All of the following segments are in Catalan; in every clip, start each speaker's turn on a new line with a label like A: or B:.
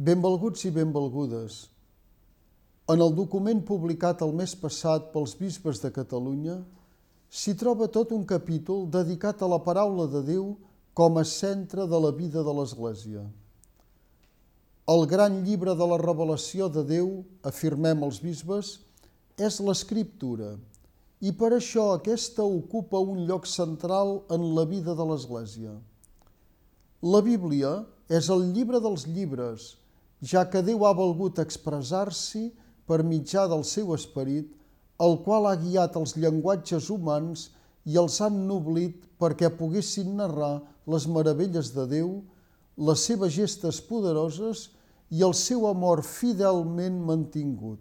A: Benvolguts i benvolgudes. En el document publicat el mes passat pels bisbes de Catalunya s'hi troba tot un capítol dedicat a la paraula de Déu com a centre de la vida de l'Església. El gran llibre de la revelació de Déu, afirmem els bisbes, és l'escriptura i per això aquesta ocupa un lloc central en la vida de l'Església. La Bíblia és el llibre dels llibres, ja que Déu ha volgut expressar-s'hi per mitjà del seu esperit, el qual ha guiat els llenguatges humans i els han noblit perquè poguessin narrar les meravelles de Déu, les seves gestes poderoses i el seu amor fidelment mantingut.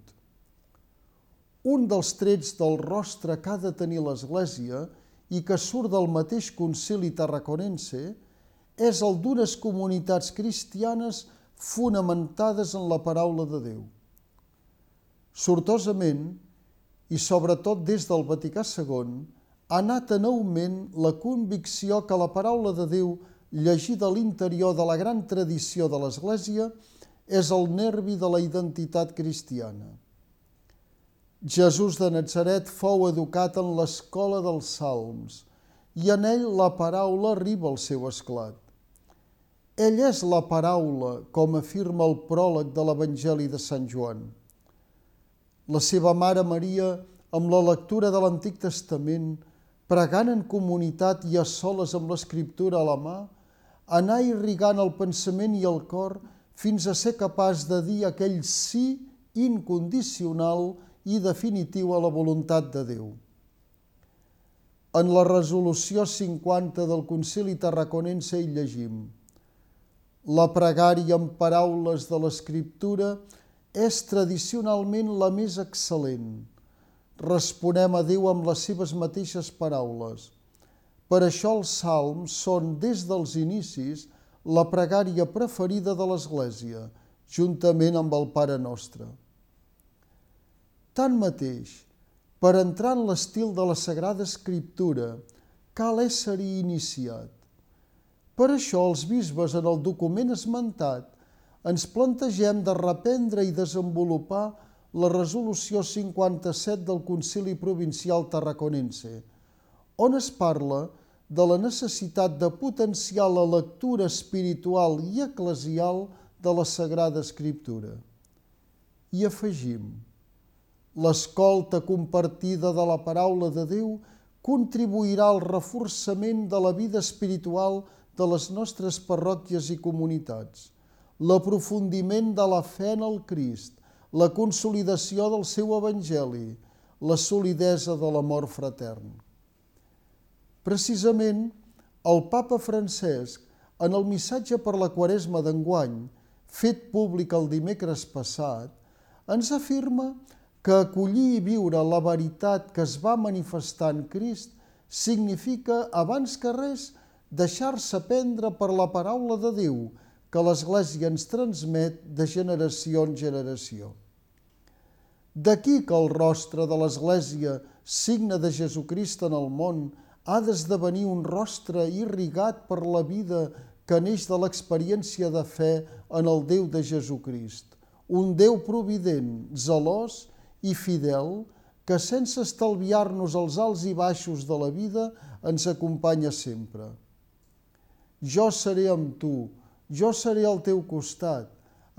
A: Un dels trets del rostre que ha de tenir l'Església i que surt del mateix concili tarraconense és el d'unes comunitats cristianes fonamentades en la paraula de Déu. Sortosament, i sobretot des del Vaticà II, ha anat en augment la convicció que la paraula de Déu llegida a l'interior de la gran tradició de l'Església és el nervi de la identitat cristiana. Jesús de Nazaret fou educat en l'escola dels salms i en ell la paraula arriba al seu esclat. Ell és la paraula, com afirma el pròleg de l'Evangeli de Sant Joan. La seva mare Maria, amb la lectura de l'Antic Testament, pregant en comunitat i a soles amb l'escriptura a la mà, anar irrigant el pensament i el cor fins a ser capaç de dir aquell sí incondicional i definitiu a la voluntat de Déu. En la resolució 50 del Concili Tarraconense hi llegim la pregària amb paraules de l'Escriptura és tradicionalment la més excel·lent. Responem a Déu amb les seves mateixes paraules. Per això els salms són, des dels inicis, la pregària preferida de l'Església, juntament amb el Pare Nostre. Tanmateix, per entrar en l'estil de la Sagrada Escriptura, cal ésser-hi iniciat. Per això els bisbes en el document esmentat ens plantegem de reprendre i desenvolupar la resolució 57 del Concili Provincial Tarraconense, on es parla de la necessitat de potenciar la lectura espiritual i eclesial de la Sagrada Escriptura. I afegim, l'escolta compartida de la paraula de Déu contribuirà al reforçament de la vida espiritual de les nostres parròquies i comunitats, l'aprofundiment de la fe en el Crist, la consolidació del seu Evangeli, la solidesa de l'amor fratern. Precisament, el papa Francesc, en el missatge per la Quaresma d'enguany, fet públic el dimecres passat, ens afirma que acollir i viure la veritat que es va manifestar en Crist significa, abans que res, deixar-se prendre per la paraula de Déu que l'Església ens transmet de generació en generació. D'aquí que el rostre de l'Església, signe de Jesucrist en el món, ha d'esdevenir un rostre irrigat per la vida que neix de l'experiència de fe en el Déu de Jesucrist, un Déu provident, zelós i fidel, que sense estalviar-nos els alts i baixos de la vida ens acompanya sempre jo seré amb tu, jo seré al teu costat,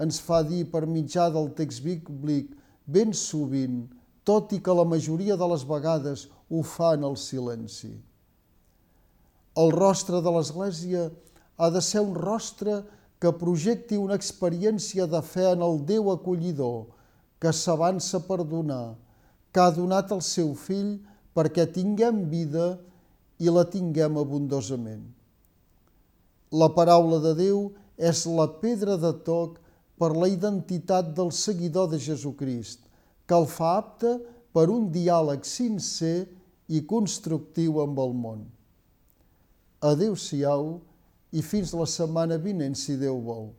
A: ens fa dir per mitjà del text bíblic ben sovint, tot i que la majoria de les vegades ho fa en el silenci. El rostre de l'Església ha de ser un rostre que projecti una experiència de fe en el Déu acollidor, que s'avança per donar, que ha donat el seu fill perquè tinguem vida i la tinguem abundosament. La paraula de Déu és la pedra de toc per la identitat del seguidor de Jesucrist, que el fa apte per un diàleg sincer i constructiu amb el món. Adéu-siau i fins la setmana vinent, si Déu vol.